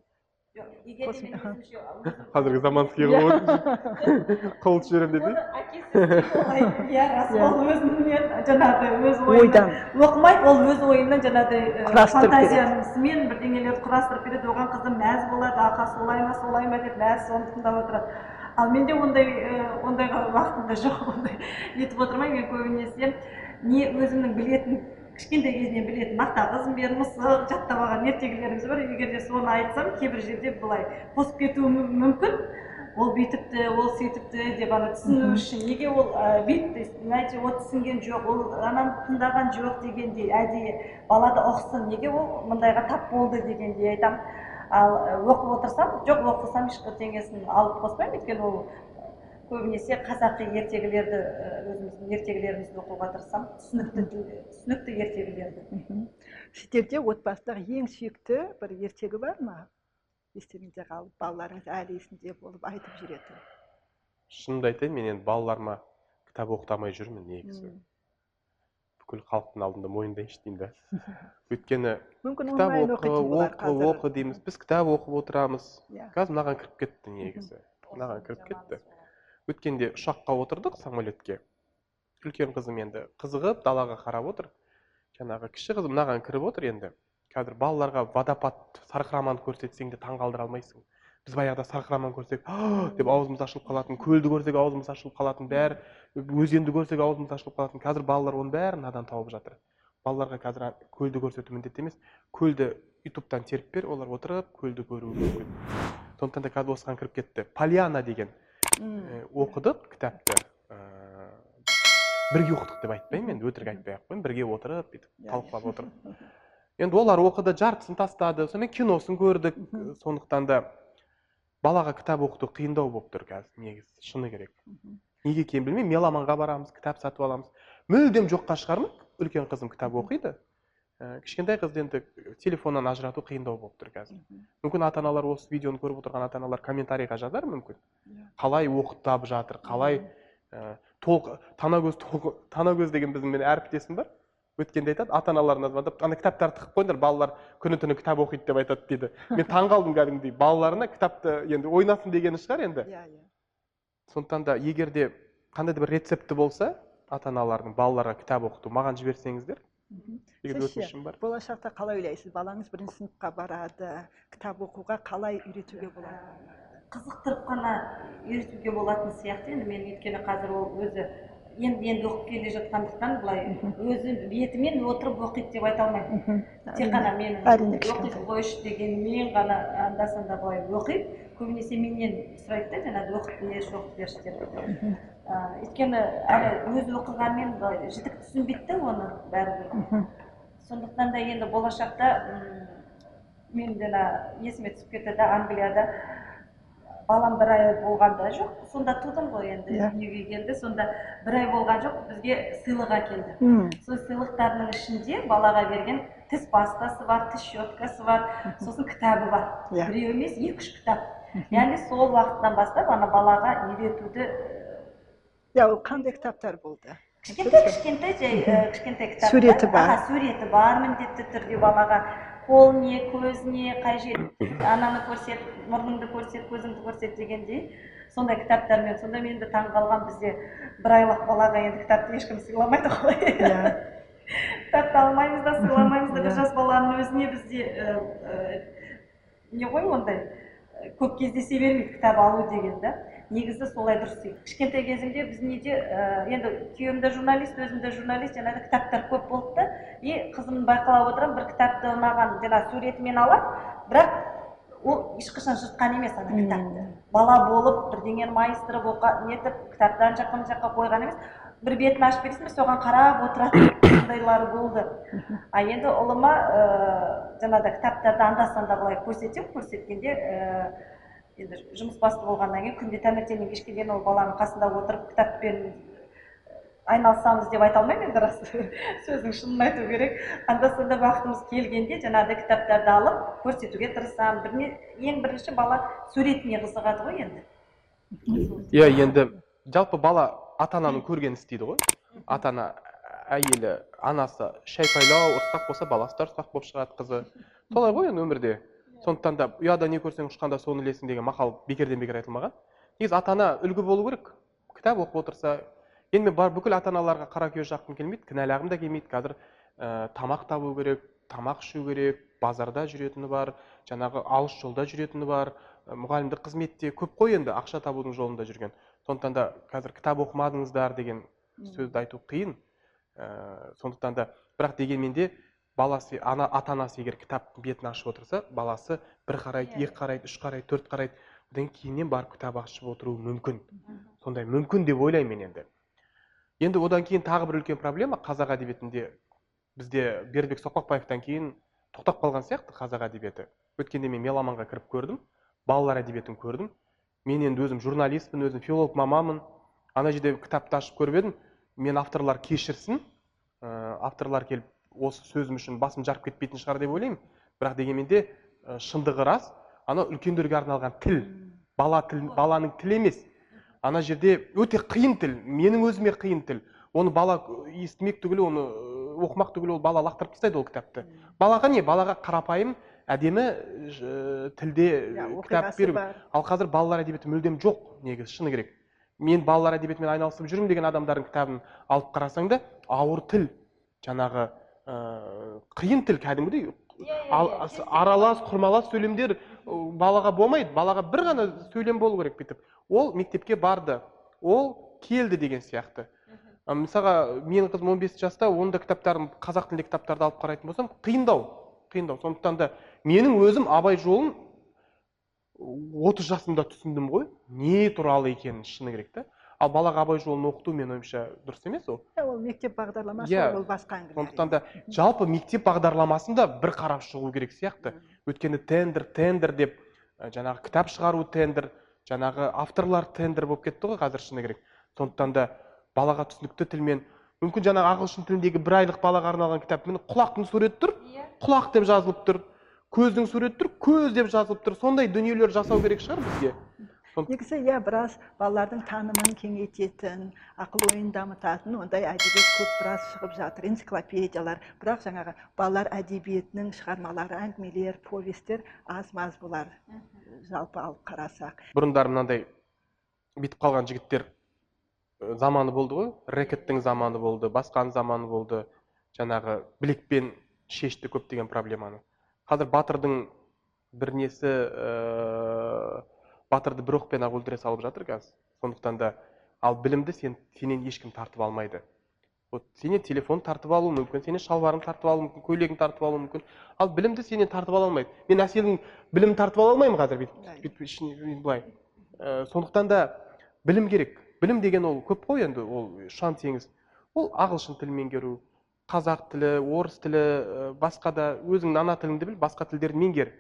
S1: Қазіргі заманский қылып жіберемін деп
S2: оны әкесі олай иә рас ол өзінен жаңағы өз
S3: ойдан
S2: оқымайды ол өз ойынан жаңағыдай фантазиясымен бірдеңелерді құрастырып береді оған қызым мәз болады аха солай ма солай ма деп мәз соны тыңдап отырады ал менде ондай ондайға уақытым да жоқ ондай нетіп отырмаймын мен көбінесе не өзімнің білетін кішкентай кезінен білетін мақта қызым бер мысық жаттап алған ертегілеріміз бар егер де соны айтсам кейбір жерде былай қосып кетуі мү- мүмкін ол бүйтіпті ол сөйтіпті деп ана түсіну үшін неге ол ә, бүйтті? Значит ол түсінген жоқ ол ананы тыңдаған жоқ дегендей әдейі балада ұқсын неге ол мындайға тап болды дегендей айтамын. Ал оқып отырсам жоқ оқысам еш бірдеңесін алып қоспаймын өйткені ол көбінесе қазақи ертегілерді өзіміздің ертегілерімізді оқуға тырысамын. Түсінікті түсінікті ертегілерді.
S3: Мхм. сіздерде отбасыдағы ең сүйікті бір ертегі бар ма? Естеріңізде қалып балаларыңыз әлі есінде болып айтып жүретін
S1: шынымды айтайын мен енді балаларыма кітап оқытамай жүрмін негізі. Бүкіл халықтың алдында мойындайыншы деймін да. Өйткені
S3: мүмкін
S1: кітап оқы оқы оқы дейміз. Біз кітап оқып отырамыз.
S3: Иә.
S1: Қазір мынаған кіріп кетті негізі. Мынаған кіріп кетті. Өткенде ұшаққа отырдық самолетке. Үлкен қызым енді қызығып далаға қарап отыр. Жаңағы кіші қызым мынаған кіріп отыр енді. Қазір балаларға водопад сарқыраманы көрсетсең де таңғалдыра алмайсың. Біз баяғыда сарқыраманы көрсек деп аузымыз ашылып қалатын көлді көрсек аузымыз ашылып қалатын бәрі өзенді көрсек аузымыз ашылып қалатын. Қазір балалар оның бәрін надан тауып жатыр. Балаларға қазір көлді көрсету міндет емес. Көлді ютубтан теріп бер олар отырып көлді көруі мүмкін. Сондықтан да қазір осыған кіріп кетті. Поляна деген. Оқыдық кітапты ыыы бірге оқыдық деп айтпаймын енді өтірік айтпай ақ қояйын бірге отырып бүйтіп
S3: Иә,
S1: талқылап отырып. Енді олар оқыды жартысын тастады сонымен киносын көрдік сондықтан да балаға кітап оқыту қиындау болып тұр қазір негізі шыны керек. Неге екенін білмеймін меломанға барамыз кітап сатып аламыз. Мүлдем жоққа шығармайды үлкен қызым кітап оқиды. Ә, кішкентай қызды енді телефоннан ажырату қиындау болып тұр қазір. Мүмкін ата аналар осы видеоны көріп отырған ата аналар комментарийға жазар мүмкін.
S3: Иә.
S1: қалай оқытап жатыр қалай ә, толық танагөз толық танагөз деген біздің менің әріптесім бар өткенде айтады ата аналарына звондап ана кітаптарды тығып қойыңдар балалар күні түні кітап оқиды деп айтады дейді. Мен таңқалдым кәдімгідей балаларына кітапты енді ойнасын дегені шығар енді.
S3: Иә иә.
S1: Сондықтан да егер де қандай да бір рецепті болса ата аналардың балаларға кітап оқыту маған жіберсеңіздер
S3: болашақта қалай ойлайсыз? Балаңыз бірінші сыныпқа барады кітап оқуға қалай үйретуге болады?
S2: Қызықтырып қана үйретуге болатын сияқты. Енді мен өйткені қазір ол өзі енді енді оқып келе жатқандықтан былай өзі бетімен отырып оқиды деп айта алмаймын. Тек қана менің
S3: әрине,
S2: оқи
S3: кішкентай.
S2: қойшы дегенмен ғана анда санда былай оқиды. Көбінесе менен сұрайды да жаңағы оқып берші оқып берші деп. Өйткені әлі өзі оқығанмен былай жітік түсінбейді да оны бәрібір. Сондықтан да енді болашақта м, мен жаңа есіме түсіп кетті англияда балам бір ай болғанда жоқ. Сонда тудым ғой енді
S3: Иә.
S2: дүниеге келді. Сонда бір ай болған жоқ бізге сыйлық әкелді.
S3: М,
S2: сол сыйлықтардың ішінде балаға берген тіс пастасы бар тіс щеткасы бар сосын кітабы бар.
S3: Иә.
S2: біреу емес екі үш кітап. Яғни сол уақыттан бастап ана балаға үйретуді
S3: иә ол қандай кітаптар болды?
S2: Кішкентай кішкентай жай ә, кішкентай кітаптар
S3: Суреті бар.
S2: Суреті бар міндетті түрде балаға. Қоліне көзіне қай жер. Ананы көрсет мұрныңды көрсет көзіңді көрсет дегендей. Сондай кітаптармен сонда мен де таң қалған бізде бір айлық балаға енді кітапты ешкім сыйламайды ғой.
S3: Иә
S2: кітапты алмаймыз да сыйламаймыз да бір жас баланың өзіне бізде ә, не ғой ондай? Көп кездесе бермейді кітап алу деген да негізі солай дұрыс кішкентай кезімде біз неде ә, енді күйеуім де журналист өзім де журналист жаңағы кітаптар көп болды да и қызымды байқалап отырамын бір кітапты маған жаңағы суретімен алады. Бірақ ол ешқашан жыртқан емес ана кітапты. Бала болып бірдеңені майыстырып оқа нетіп кітапты ана жаққа мына жаққа қойған емес. Бір бетін ашып бересің бе соған қарап отыратын сондайлары болды. А енді ұлыма ыыы жаңағыдай кітаптарды анда санда былай көрсетемін. Көрсеткенде ііі енді жұмыс басты болғаннан кейін күнде таңертеңнен кешке дейін ол баланың қасында отырып кітаппен айналысамыз деп айта алмаймын енді рас сөздің шынын айту керек. Анда санда уақытымыз келгенде жаңағыдай кітаптарды алып көрсетуге тырысамын. Бірне ең бірінші бала суретіне қызығады ғой енді.
S1: Иә енді жалпы бала ата ананың көргенін істейді ғой. Ата ана әйелі анасы шайпайлау ұрысқақ болса баласы да ұрысқақ болып шығады қызы. Солай ғой енді өмірде. Сондықтан да ұяда не көрсең ұшқанда соны ілесің деген мақал бекерден бекер айтылмаған. Негізі ата ана үлгі болу керек. Кітап оқып отырса енді мен бар бүкіл ата аналарға қара көз жаққым келмейді кінәлағым да келмейді. Қазір ә, тамақ табу керек тамақ ішу керек базарда жүретіні бар жаңағы алыс жолда жүретіні бар. Ә, мұғалімдік қызметте көп қой енді ақша табудың жолында жүрген. Сондықтан да қазір кітап оқымадыңыздар деген сөзді айту қиын. Ә, сондықтан да бірақ дегенмен де баласы ана ата анасы егер кітаптың бетін ашып отырса баласы бір қарайды
S2: Иә.
S1: екі қарайды үш қарайды төрт қарайды одан кейіннен барып кітап ашып отыруы мүмкін. Сондай мүмкін деп ойлаймын мен енді. Енді одан кейін тағы бір үлкен проблема қазақ әдебиетінде бізде бердібек соқпақбаевтан кейін тоқтап қалған сияқты қазақ әдебиеті. Өткенде мен меломанға кіріп көрдім балалар әдебиетін көрдім. Мен енді өзім журналистпін өзім филолог маманмын ана жерде кітапты ашып көріп едім. Мен авторлар кешірсін. Ә, авторлар келіп осы сөзім үшін басым жарып кетпейтін шығар деп ойлаймын. Бірақ дегенмен де ә, шындығы рас. Анау үлкендерге арналған тіл. Бала тіл баланың тілі емес. Ана жерде өте қиын тіл. Менің өзіме қиын тіл. Оны бала естімек түгілі оны оқымақ түгілі ол бала лақтырып тастайды ол кітапты. Балаға не? Балаға қарапайым әдемі ж- тілде
S3: иә
S1: ы, кітап беру. ал қазір балалар әдебиеті мүлдем жоқ негізі шыны керек. Мен балалар әдебиетімен айналысып жүрмін деген адамдардың кітабын алып қарасаң да ауыр тіл жаңағы ыыы қиын тіл кәдімгідей ал ас- аралас құрмалас сөйлемдер ы, балаға болмайды. Балаға бір ғана сөйлем болу керек бүйтіп. Ол мектепке барды. Ол келді деген сияқты. Мысалға менің қызым 15 жаста оның да кітаптарын қазақ тілінде кітаптарды алып қарайтын болсам қиындау қиындау. Сондықтан да менің өзім абай жолын отыз жасымда түсіндім ғой не туралы екенін шыны керек та ал балаға абай жолын оқыту менің ойымша дұрыс емес ол.
S3: Иә, ол мектеп бағдарламасы
S1: Иә,
S3: ол басқа әңгіме
S1: сондықтан да жалпы мектеп бағдарламасын да бір қарап шығу керек сияқты. Өйткені тендер тендер деп жаңағы кітап шығару тендер жаңағы авторлар тендер болып кетті ғой қазір шыны керек. Сондықтан да балаға түсінікті тілмен мүмкін жаңағы ағылшын тіліндегі бір айлық балаға арналған кітап міне құлақтың суреті тұр.
S2: Иә.
S1: Құлақ деп жазылып тұр. Көздің суреті тұр көз деп жазылып тұр. Сондай дүниелер жасау керек шығар бізге.
S3: Негізі иә біраз балалардың танымын кеңейтетін ақыл ойын дамытатын ондай әдебиет көп біраз шығып жатыр. Энциклопедиялар. Бірақ жаңағы балалар әдебиетінің шығармалары әңгімелер повестер аз маз болар. Жалпы алып қарасақ.
S1: Бұрындары мынандай бүйтіп қалған жігіттер заманы болды ғой. Рэкеттің заманы болды басқаның заманы болды. Жаңағы білекпен шешті көптеген проблеманы. Қазір батырдың бір несі ыыы батырды бір оқпен ақ өлтіре салып жатыр қазір сондықтан да ал білімді сен сенен ешкім тартып алмайды. Вот сенен телефон тартып алуы мүмкін сенен шалбарың тартып алуы мүмкін көйлегің тартып алуы мүмкін. Ал білімді сенен тартып ала алмайды. Мен әселдің білімін тартып ала алмаймын қазір бүйтіп былай. Ә, сондықтан да білім керек. Білім деген ол көп қой енді ол ұшан теңіз. Ол ағылшын тілін меңгеру қазақ тілі орыс тілі ә, басқа да өзіңнің ана тіліңді біл басқа тілдерді меңгер.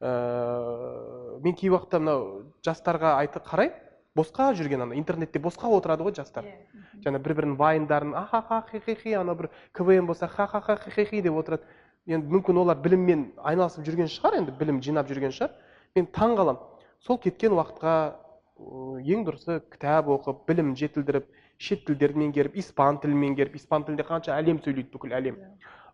S1: Ыыы мен кей уақытта мынау жастарға айты қарай босқа жүрген ана интернетте босқа отырады ғой жастар.
S2: Иә.
S1: жаңа бір бірінің вайндарын ахаха хихихи ана бір квн болса ха-ха-ха хихихи деп отырады. Енді мүмкін олар біліммен айналысып жүрген шығар енді білім жинап жүрген шығар. Мен таң қаламын сол кеткен уақытқа ең дұрысы кітап оқып білім жетілдіріп шет тілдерді меңгеріп испан тілін меңгеріп испан тілінде қанша әлем сөйлейді бүкіл әлем.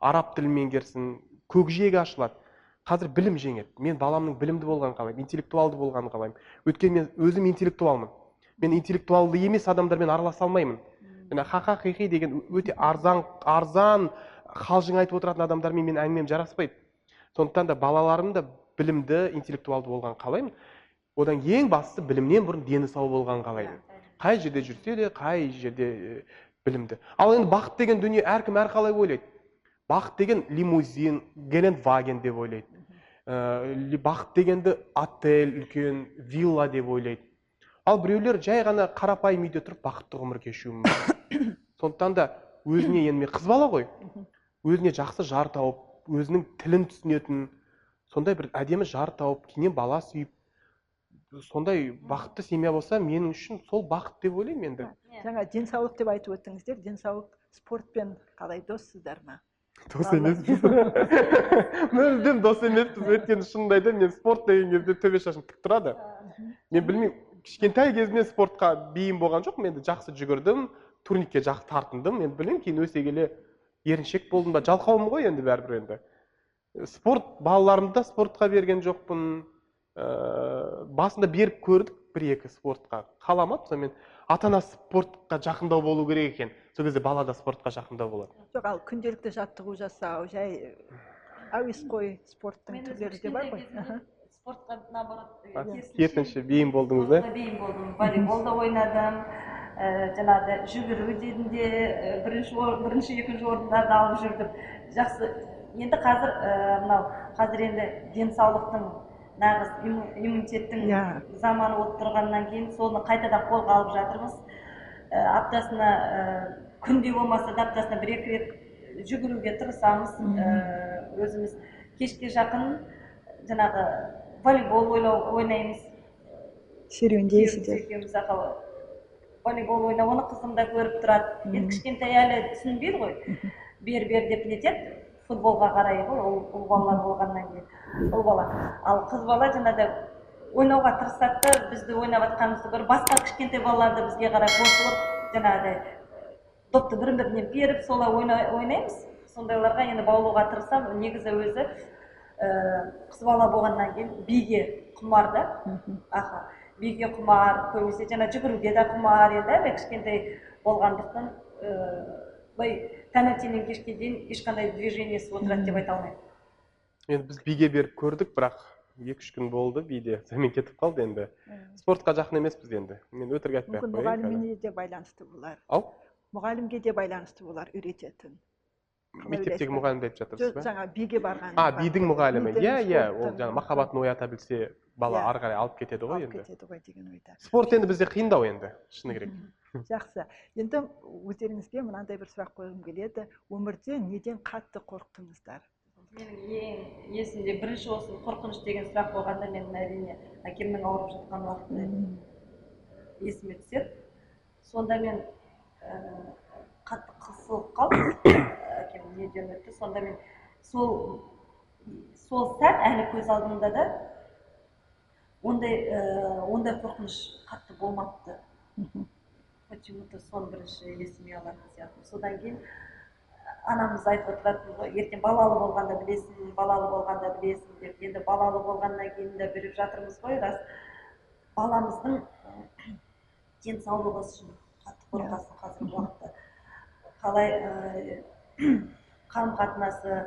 S1: Араб тілін меңгерсін көкжиегі ашылады. Қазір білім жеңеді. Мен баламның білімді болғанын қалаймын интеллектуалды болғанын қалаймын. Өйткені мен өзім интеллектуалмын. Мен интеллектуалды емес адамдармен араласа алмаймын. Жаңа ха ха хи хи деген өте арзан арзан қалжың айтып отыратын адамдармен мен әңгімем жараспайды. Сондықтан да балаларым да білімді интеллектуалды болғанын қалаймын. Одан ең бастысы білімнен бұрын дені сау болғанын қалаймын. Қай жерде жүрсе де қай жерде білімді. Ал енді бақыт деген дүние әркім әрқалай ойлайды. Бақыт деген лимузин гелендваген деп ойлайды. Ә, бақыт дегенді отель үлкен вилла деп ойлайды. Ал біреулер жай ғана қарапайым үйде тұрып бақытты ғұмыр кешуі мүмкін. Сондықтан да өзіне енді мен қыз бала ғой. Өзіне жақсы жар тауып өзінің тілін түсінетін сондай бір әдемі жар тауып кейіннен бала сүйіп сондай бақытты семья болса мен үшін сол бақыт деп ойлаймын енді.
S3: Жаңа денсаулық деп айтып өттіңіздер. Денсаулық спортпен қалай доссыздар ма?
S1: Дос емеспіз. Мүлдем дос емеспіз. Өйткені шынымды айтайын мен спорт деген кезде төбе шашым тік тұрады. Мен білмеймін кішкентай кезімнен спортқа бейім болған жоқпын. Енді жақсы жүгірдім турникке жақсы тартындым. Енді білмеймін кейін өсе келе еріншек болдым ба жалқаумын ғой енді бәрібір енді. Спорт балаларымды да спортқа берген жоқпын. Ыыы басында беріп көрдік бір екі спортқа. Қаламады сонымен ата ана спортқа жақындау болу керек екен. Сол кезде бала да спортқа жақындау болады.
S3: Жоқ ал күнделікті жаттығу жасау жай әуесқой спорттың түрлері де бар ғой.
S2: спортқа наоборот керісінше
S1: бейім болдыңыз да?
S2: бейім болдым волейбол да ойнадым. Ііі жаңағы жүгіру дедім де і, бірінші бірінші екінші орындарды алып жүрдім. Жақсы енді қазір ііі мынау қазір енді денсаулықтың нағыз имму- иммунитеттің
S3: Иә.
S2: заманы болып тұрғаннан кейін соны қайтадан қолға алып жатырмыз. Ііі аптасына ііі күнде болмаса да аптасына бір екі рет жүгіруге тырысамыз. Ііі өзіміз кешке жақын жаңағы волейбол ойлау ойнаймыз.
S3: Серуендейсіздер.
S2: Екеуміз волейбол ойнап оны қызым да көріп тұрады. Енді кішкентай әлі түсінбейді ғой. Бер бер деп нетеді. Футболға қарай ғой ол ұл балалар болғаннан кейін. Ұл бала. Ал қыз бала жаңағыдай ойнауға тырысады да бізді ойнап жатқанымызды көріп басқа кішкентай балалар да бізге қарай қосылып жаңағыдай допты бір біріне беріп солай ойна- ойнаймыз. Сондайларға енді баулуға тырысамын. Негізі өзі ііі қыз бала болғаннан кейін биге құмар да. Аха биге құмар көбінесе жаңа жүгіруге де құмар енді әлі кішкентай болғандықтан ііі былай таңертеңнен кешке дейін ешқандай движениесі отырады деп айта алмаймын.
S1: Енді біз биге беріп көрдік бірақ екі үш күн болды биде сонымен кетіп қалды енді. Спортқа жақын емеспіз енді. Мен өтірік айтпай ақ
S3: мүмкін
S1: қояйын
S3: мұғаліміне де байланысты болар.
S1: Ау?
S3: Мұғалімге де байланысты болар үйрететін.
S1: Мектептегі мұғалімді айтып жатырсыз
S3: жоқ
S1: ба?
S3: жаңа биге барған
S1: а бидің мұғалімі. Иә иә ол жаңағы махаббатын оята білсе бала
S3: Иә.
S1: ары қарай алып кетеді ғой
S3: алып
S1: енді.
S3: кетеді ғой деген ойда.
S1: Спорт енді бізде қиындау енді шыны керек.
S3: Жақсы. Енді өздеріңізге мынандай бір сұрақ қойғым келеді. Өмірде неден қатты қорықтыңыздар?
S2: Менің ең есімде бірінші осы қорқыныш деген сұрақ болғанда мен әрине әкемнің ауырып жатқан уақыты есіме түседі. Сонда мен ііі қатты қысылып қалдым. Әкем дүниеден өтті? Сонда мен сол сол сәт әлі көз алдымда да ондай ііі ондай қорқыныш қатты болмапты. Почему то соны бірінші есіме алатын сияқтымын содан кейін анамыз айтып отыратын ғой ертең балалы болғанда білесің балалы болғанда білесің деп. Енді балалы болғаннан кейін де біліп жатырмыз ғой рас баламыздың денсаулығы үшін қатты қорқасың қазіргі уақытта. Қалай ыыы қарым қатынасы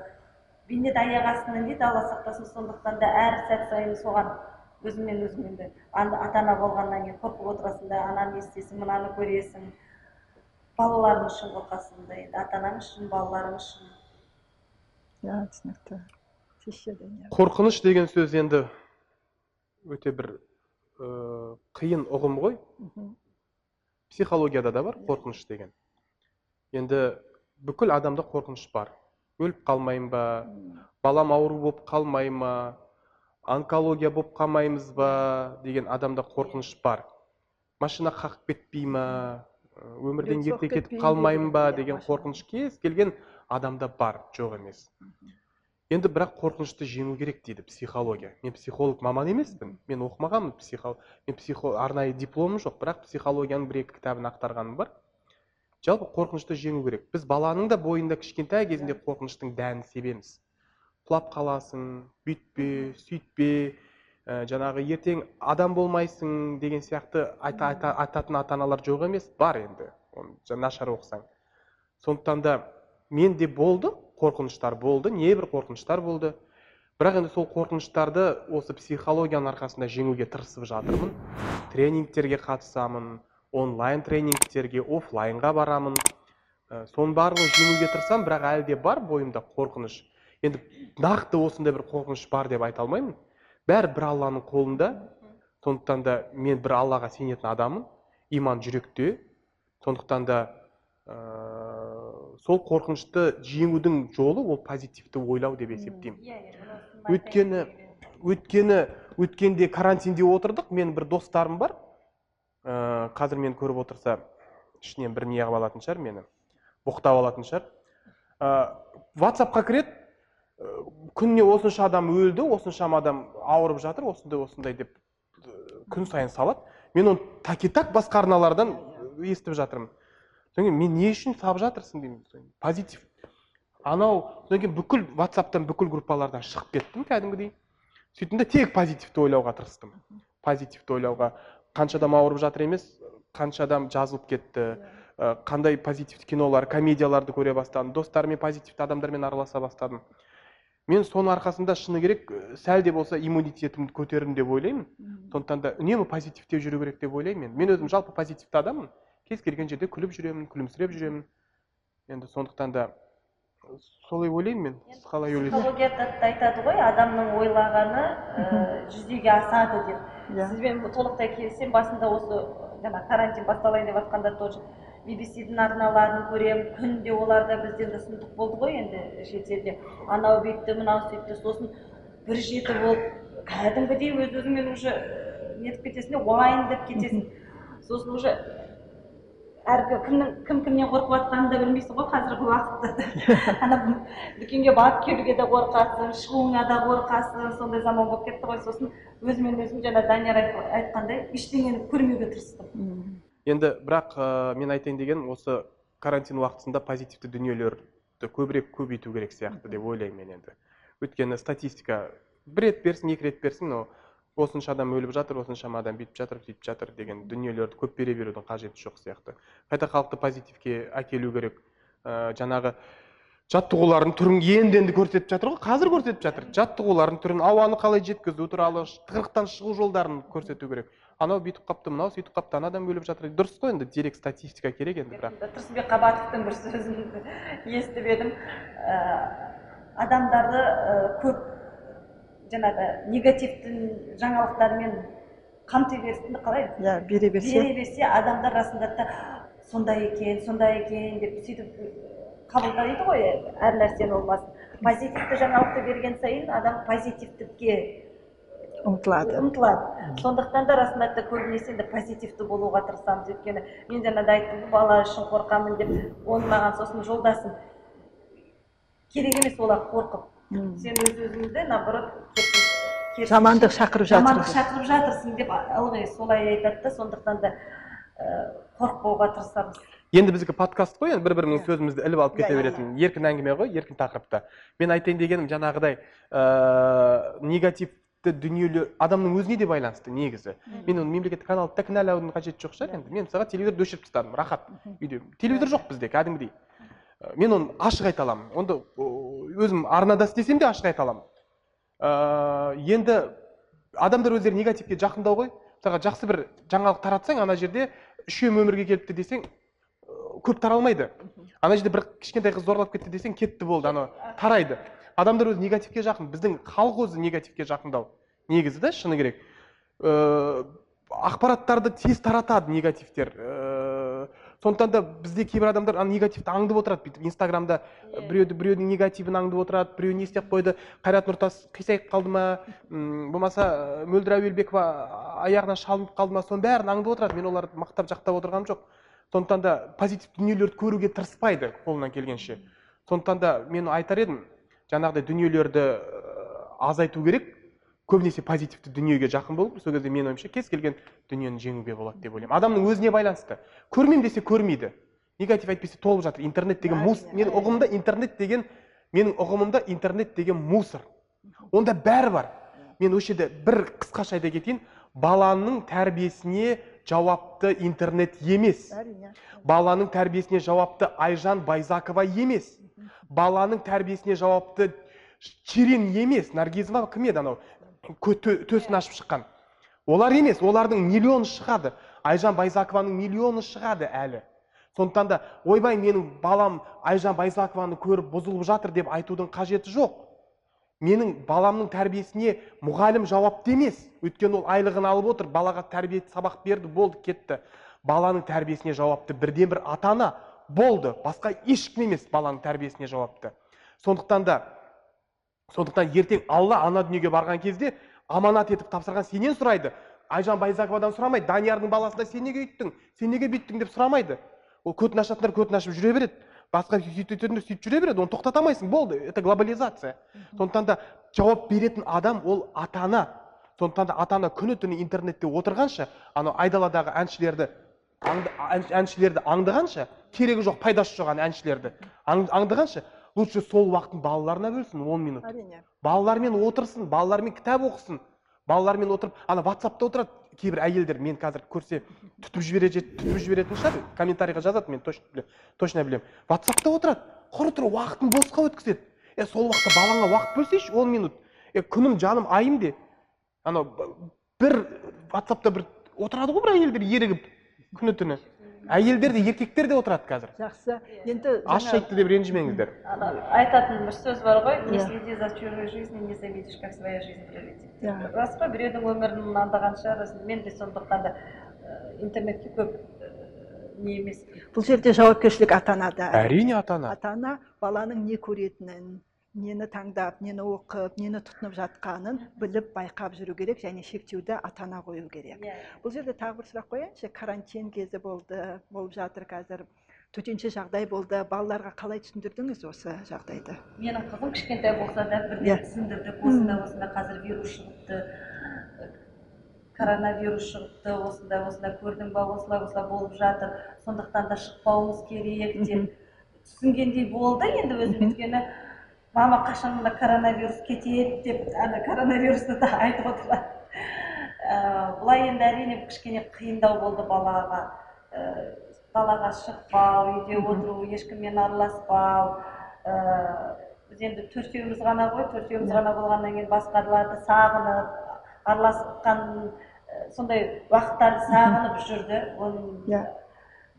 S2: бейнедаяғасының дейді алла сақтасын. Сондықтан да әр сәт сайын соған өзіңмен өзің енді ана ата ана болғаннан кейін қорқып отырасың да ананы естисің мынаны көресің. Балаларың үшін қорқасың да енді ата анаң үшін балаларың үшін.
S3: Иә түсінікті.
S1: Қорқыныш деген сөз енді өте бір ыыы қиын ұғым ғой.
S3: Мхм.
S1: психологияда да бар қорқыныш деген. Енді бүкіл адамда қорқыныш бар. Өліп қалмайын ба балам ауру болып қалмай ма онкология болып қалмаймыз ба деген адамда қорқыныш бар. Машина қағып кетпей ма өмірден ерте кетіп қалмаймын ба
S3: деген, иә,
S1: қорқыныш кез келген адамда бар жоқ емес. Енді бірақ қорқынышты жеңу керек дейді психология. Мен психолог маман емеспін. Мен оқымағанмын психо... мен психо... арнайы дипломым жоқ бірақ психологияның бір екі кітабын ақтарғаным бар. Жалпы қорқынышты жеңу керек. Біз баланың да бойында кішкентай кезінде қорқыныштың дәнін себеміз. Құлап қаласың бүйтпе сөйтпе ә, жаңағы ертең адам болмайсың деген сияқты айта, айта, айтатын ата аналар жоқ емес бар енді. Оны нашар оқысаң. Сондықтан да менде болды қорқыныштар болды небір қорқыныштар болды. Бірақ енді сол қорқыныштарды осы психологияның арқасында жеңуге тырысып жатырмын. Тренингтерге қатысамын онлайн тренингтерге оффлайнға барамын. Ә, соның барлығын жеңуге тырысамын бірақ әлі де бар бойымда қорқыныш. Енді нақты осындай бір қорқыныш бар деп айта алмаймын. Бәрі бір алланың қолында. Сондықтан да мен бір аллаға сенетін адаммын. Иман жүректе. Сондықтан да ыыы сол қорқынышты жеңудің жолы ол позитивті ойлау деп есептеймін.
S2: Иә иә
S1: Өйткені- өйткені өткенде карантинде отырдық. Менің бір достарым бар. Ыыы қазір мені көріп отырса ішінен бір не қылып алатын шығар мені. Боқтап алатын шығар. Ыыы ватсапқа кіреді. Күніне осынша адам өлді осыншама адам ауырып жатыр осындай осындай деп ы, күн сайын салады. Мен оны так и так басқа арналардан естіп жатырмын. Содан кейін мен не үшін салып жатырсың деймін? Позитив. Анау содан кейін бүкіл ватсаптан бүкіл группалардан шығып кеттім кәдімгідей. Сөйттім де тек позитивті ойлауға тырыстым. Позитивті ойлауға. Қанша адам ауырып жатыр емес қанша адам жазылып кетті. Ы, қандай позитивті кинолар комедияларды көре бастадым. Достарыммен позитивті адамдармен араласа бастадым. Мен соның арқасында шыны керек ы, сәл де болса иммунитетімді көтердім деп ойлаймын. Сондықтан да үнемі позитивте жүру керек деп ойлаймын мен. Мен өзім жалпы позитивті адаммын. Кез келген жерде күліп жүремін күлімсіреп жүремін. Енді сондықтан да солай ойлаймын мен. Сіз қалай ойлайсыз?
S2: психологияда да айтады ғой адамның ойлағаны ә, жүзеге асады деп.
S3: Иә.
S2: Сізбен толықтай келісемін басында осы жаңа карантин басталайын деп жатқанда тоже. BBC-дің арналарын көремін күнде оларда бізден де сұмдық болды ғой енді шетелде. Анау бүйтті мынау сөйтті сосын бір жеті болып кәдімгідей өз өзіңмен уже нетіп кетесің де уайымдап кетесің. Сосын уже әргі кімнің кім кімнен қорқып жатқанын да білмейсің ғой қазіргі уақытта ана дүкенге барып келуге де қорқасың шығуыңа да қорқасың сондай заман болып кетті ғой. Сосын өзімен өзім жаңа данияр айт- айтқандай ештеңені көрмеуге тырыстым.
S1: Енді бірақ ә, мен айтайын дегенім осы карантин уақытысында позитивті дүниелерді көбірек көбейту керек сияқты деп ойлаймын мен енді. Өйткені статистика бір рет берсін екі рет берсін но осынша адам өліп жатыр осыншама адам бүйтіп жатыр сөйтіп жатыр деген дүниелерді көп бере берудің қажеті жоқ сияқты. Қайта халықты позитивке әкелу керек. Ә, жаңағы жаттығулардың түрін енді енді көрсетіп жатыр ғой қазір көрсетіп жатыр. Жаттығулардың түрін ауаны қалай жеткізу туралы тығырықтан шығу жолдарын көрсету керек. Анау бүйтіп қалыпты мынау сөйтіп қалыпты ана адам өліп жатыр. Дұрыс қой енді дерек статистика керек енді бірақ.
S2: Тұрсынбек қабатовтың бір сөзін естіп едім. Ә, адамдарды ә, көп жаңағы негативті жаңалықтармен қамти берсін қалай?
S3: Иә бере берсе.
S2: Бере берсе адамдар расында да сондай екен сондай екен деп сөйтіп қабылдайды ғой әр нәрсені болмасын позитивті жаңалықты берген сайын адам позитивтікке
S3: ұмтылады
S2: ұмтылады сондықтан да расында да көбінесе енді позитивті болуға тырысамыз. Өйткені мен жаңа да айттым ғой бала үшін қорқамын деп оны маған сосын жолдасым керек емес олар қорқып. Сен өз өзіңді наоборот
S3: жамандық шақырып жатыр
S2: жамандық шақырып жатырсың деп ылғи солай айтады да сондықтан да ә, қорықпауға тырысамыз.
S1: Енді біздікі подкаст қой енді бір біріміздің
S3: Иә.
S1: сөзімізді іліп алып кете
S3: Иә, иә,
S1: беретін. еркін әңгіме ғой еркін тақырыпта мен айтайын дегенім жаңағыдай ыыы негативті дүниелер адамның өзіне де байланысты негізі. Мен оны мемлекеттік каналды да кінәлаудың қажеті жоқ шығар. Енді мен мысалға телевизорды өшіріп тастадым рахат. Үйде телевизор жоқ бізде кәдімгідей. Мен оны ашық айта аламын. Онда өзім арнада істесем де ашық айта аламын. Ә, енді адамдар өздері негативке жақындау ғой. Мысалға жақсы бір жаңалық таратсаң ана жерде үшем өмірге келіпті десең көп таралмайды. Ана жерде бір кішкентай қыз зорлап кетті десең кетті болды анау тарайды. Адамдар өзі негативке жақын біздің халық өзі негативке жақындау. Негізі да шыны керек. Ә, ақпараттарды тез таратады негативтер. Ә, сондықтан да бізде кейбір адамдар ана негативті аңдып отырады бүйтіп инстаграмда. Біреуді біреудің негативін аңдып отырады біреу не істеп қойды қайрат нұртас қисайып қалды ма м, болмаса ә, мөлдір әуелбекова аяғынан шалынып қалды ма соның бәрін аңдып отырады. Мен оларды мақтап жақтап отырғаным жоқ. Сондықтан да позитивті дүниелерді көруге тырыспайды қолынан келгенше. Сондықтан да мен айтар едім жаңағыдай дүниелерді азайту керек. Көбінесе позитивті дүниеге жақын болып сол кезде менің ойымша кез келген дүниені жеңуге болады деп ойлаймын. Адамның өзіне байланысты. Көрмеймін десе көрмейді. Негатив әйтпесе толып жатыр. Интернет деген мус менің ұғымымда интернет деген менің ұғымымда интернет деген мусор. Онда бәрі бар. Мен осы жерде бір қысқаша айта кетейін. Баланың тәрбиесіне жауапты интернет емес.
S3: Әрине.
S1: Баланың тәрбиесіне жауапты айжан байзакова емес. Баланың тәрбиесіне жауапты черен емес. Наргизова кім еді анау? Төсін ашып шыққан. Олар емес олардың миллионы шығады. Айжан байзакованың миллионы шығады әлі. Сондықтан да ойбай менің балам айжан байзакованы көріп бұзылып жатыр деп айтудың қажеті жоқ. Менің баламның тәрбиесіне мұғалім жауапты емес. Өйткені ол айлығын алып отыр балаға тәрбие сабақ берді болды кетті. Баланың тәрбиесіне жауапты бірден бір ата ана болды. Басқа ешкім емес баланың тәрбиесіне жауапты. Сондықтан да сондықтан ертең алла ана дүниеге барған кезде аманат етіп тапсырған сенен сұрайды. Айжан байзаковадан сұрамайды. Даниярдың баласына сен неге үйттің? Сен неге бүйттің деп сұрамайды. Ол көтін ашатындар көтін ашып жүре береді. Басқа сөйтетіндер сөйтіп жүре береді. Оны тоқтата алмайсың болды это глобализация. Сондықтан да жауап беретін адам ол ата ана сондықтан да ата ана күні түні интернетте отырғанша анау айдаладағы әншілерді аңды- ән- әншілерді аңдығанша керегі жоқ пайдасы жоқ ана әншілерді. Аң- аңдығанша лучше сол уақытын балаларына бөлсін он минут.
S3: Әрине.
S1: Балалармен отырсын балалармен кітап оқысын. Балалармен отырып ана ватсапта отырады кейбір әйелдер мен қазір көрсе түтіп жібере түтіп жіберетін шығар комментарийға жазады мен точно білемін точно білемін ватсапта отырады құр тұр уақытын босқа өткізеді. Е сол уақытта балаңа уақыт бөлсейші он минут. Е күнім жаным айым де. Анау бір ватсапта бір отырады ғой бір әйелдер ерігіп күні түні. Әйелдер де еркектер де отырады қазір.
S3: Жақсы. Енді
S1: аш айтты деп ренжімеңіздер.
S2: Айтатын бір сөз бар ғой. Не
S3: Иә.
S2: следи за чужой жизнью не завидишь как своя жизнь пролетит.
S3: Иә.
S2: рас қой біреудің өмірін аңдығанша рас мен де сондықтан да интернетке көп не емес.
S3: Бұл жерде жауапкершілік ата анада
S1: әрине ата ана
S3: ата ана баланың не көретінін нені таңдап нені оқып нені тұтынып жатқанын біліп байқап жүру керек және шектеуді ата ана қою керек.
S2: Иә
S3: бұл жерде тағы бір сұрақ қояйыншы. Карантин кезі болды болып жатыр қазір. Төтенше жағдай болды. Балаларға қалай түсіндірдіңіз осы жағдайды?
S2: Менің қызым кішкентай болса да
S3: Иә.
S2: бірден түсіндірдік осындай осындай қазір вирус шығыпты коронавирус шығыпты осындай осындай көрдің ба осылай осылай болып жатыр. Сондықтан да шықпауымыз керек деп түсінгендей болды. Енді өзім өйткені мама қашан мына коронавирус кетеді деп ана коронавирусты да айтып отырады Ә, былай енді әрине кішкене қиындау болды балаға. Ә, далаға шықпау үйде отыру ешкіммен араласпау. Ә, біз енді төртеуміз ғана ғой. Төртеуміз ғана болғаннан кейін басқаларды сағынып араласқан ә, сондай уақыттарды сағынып жүрді. Оның
S3: Иә.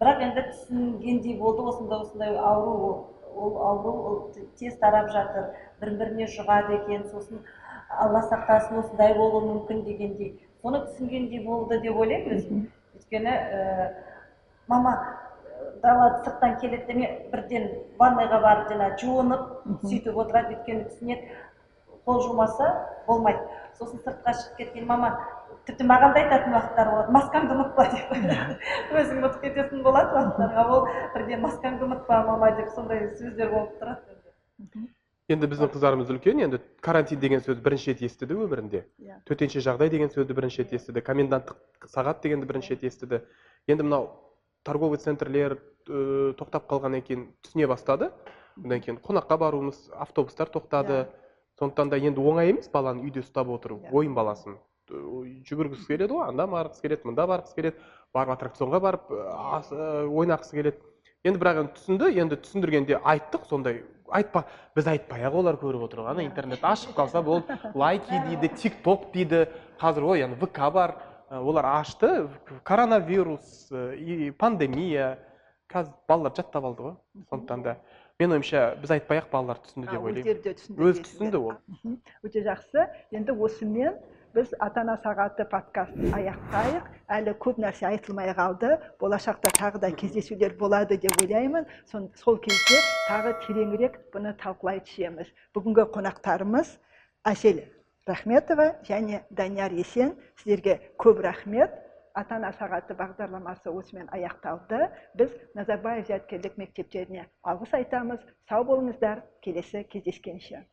S2: бірақ енді түсінгендей болды осындай осындай ауру. Ол- ауру ол тез тарап жатыр. Бір біріне жұғады екен сосын алла сақтасын осындай болуы мүмкін дегендей. Соны түсінгендей болды деп ойлаймын өзім өйткені ә, мама дала сырттан келеді де мен бірден ванныйға барып жаңағы жуынып сөйтіп отырады. Өйткені түсінеді қол жумаса болмайды. Сосын сыртқа шығып кеткен мама тіпті маған да айтатын уақыттар болады. Маскаңды ұмытпа деп. Өзің ұмытып кететін болады уақыттарға ол бірден маскаңды ұмытпа мама деп сондай сөздер болып тұрады.
S1: Енді біздің қыздарымыз үлкен енді карантин деген сөзді бірінші рет естіді өмірінде.
S3: Иә.
S1: төтенше жағдай деген сөзді бірінші рет естіді коменданттық сағат дегенді бірінші рет естіді. Енді мынау торговый центрлер ә, тоқтап қалғаннан кейін түсіне бастады. Одан кейін қонаққа баруымыз автобустар тоқтады.
S3: Иә.
S1: сондықтан да енді оңай емес баланы үйде ұстап отыру
S3: Иә.
S1: ойын баласын. Жүгіргісі келеді ғой. Анда барғысы келеді мында барғысы келеді барып аттракционға барып ойнағысы келеді. Енді бірақ енді түсінді енді түсіндіргенде айттық сондай айтпа біз айтпай ақ олар көріп отыр ғой. Ана интернет ашып қалса болды лайки дейді тик ток дейді. Қазір ой ана вк бар. Олар ашты. Коронавирус и пандемия. Қазір балалар жаттап алды ғой сондықтан да. Менің ойымша біз айтпай ақ балалар түсінді деп ойлаймын
S3: өздері де түсінді
S1: өзі түсінді ол.
S3: Өте жақсы. Енді осымен біз ата ана сағаты подкастын аяқтайық. Әлі көп нәрсе айтылмай қалды. Болашақта тағы да кездесулер болады деп ойлаймын. Сон- сол кезде тағы тереңірек бұны талқылай түсеміз. Бүгінгі қонақтарымыз әсел рахметова және данияр есен. Сіздерге көп рахмет. Ата ана сағаты бағдарламасы осымен аяқталды. Біз назарбаев зияткерлік мектептеріне алғыс айтамыз. Сау болыңыздар. Келесі кездескенше.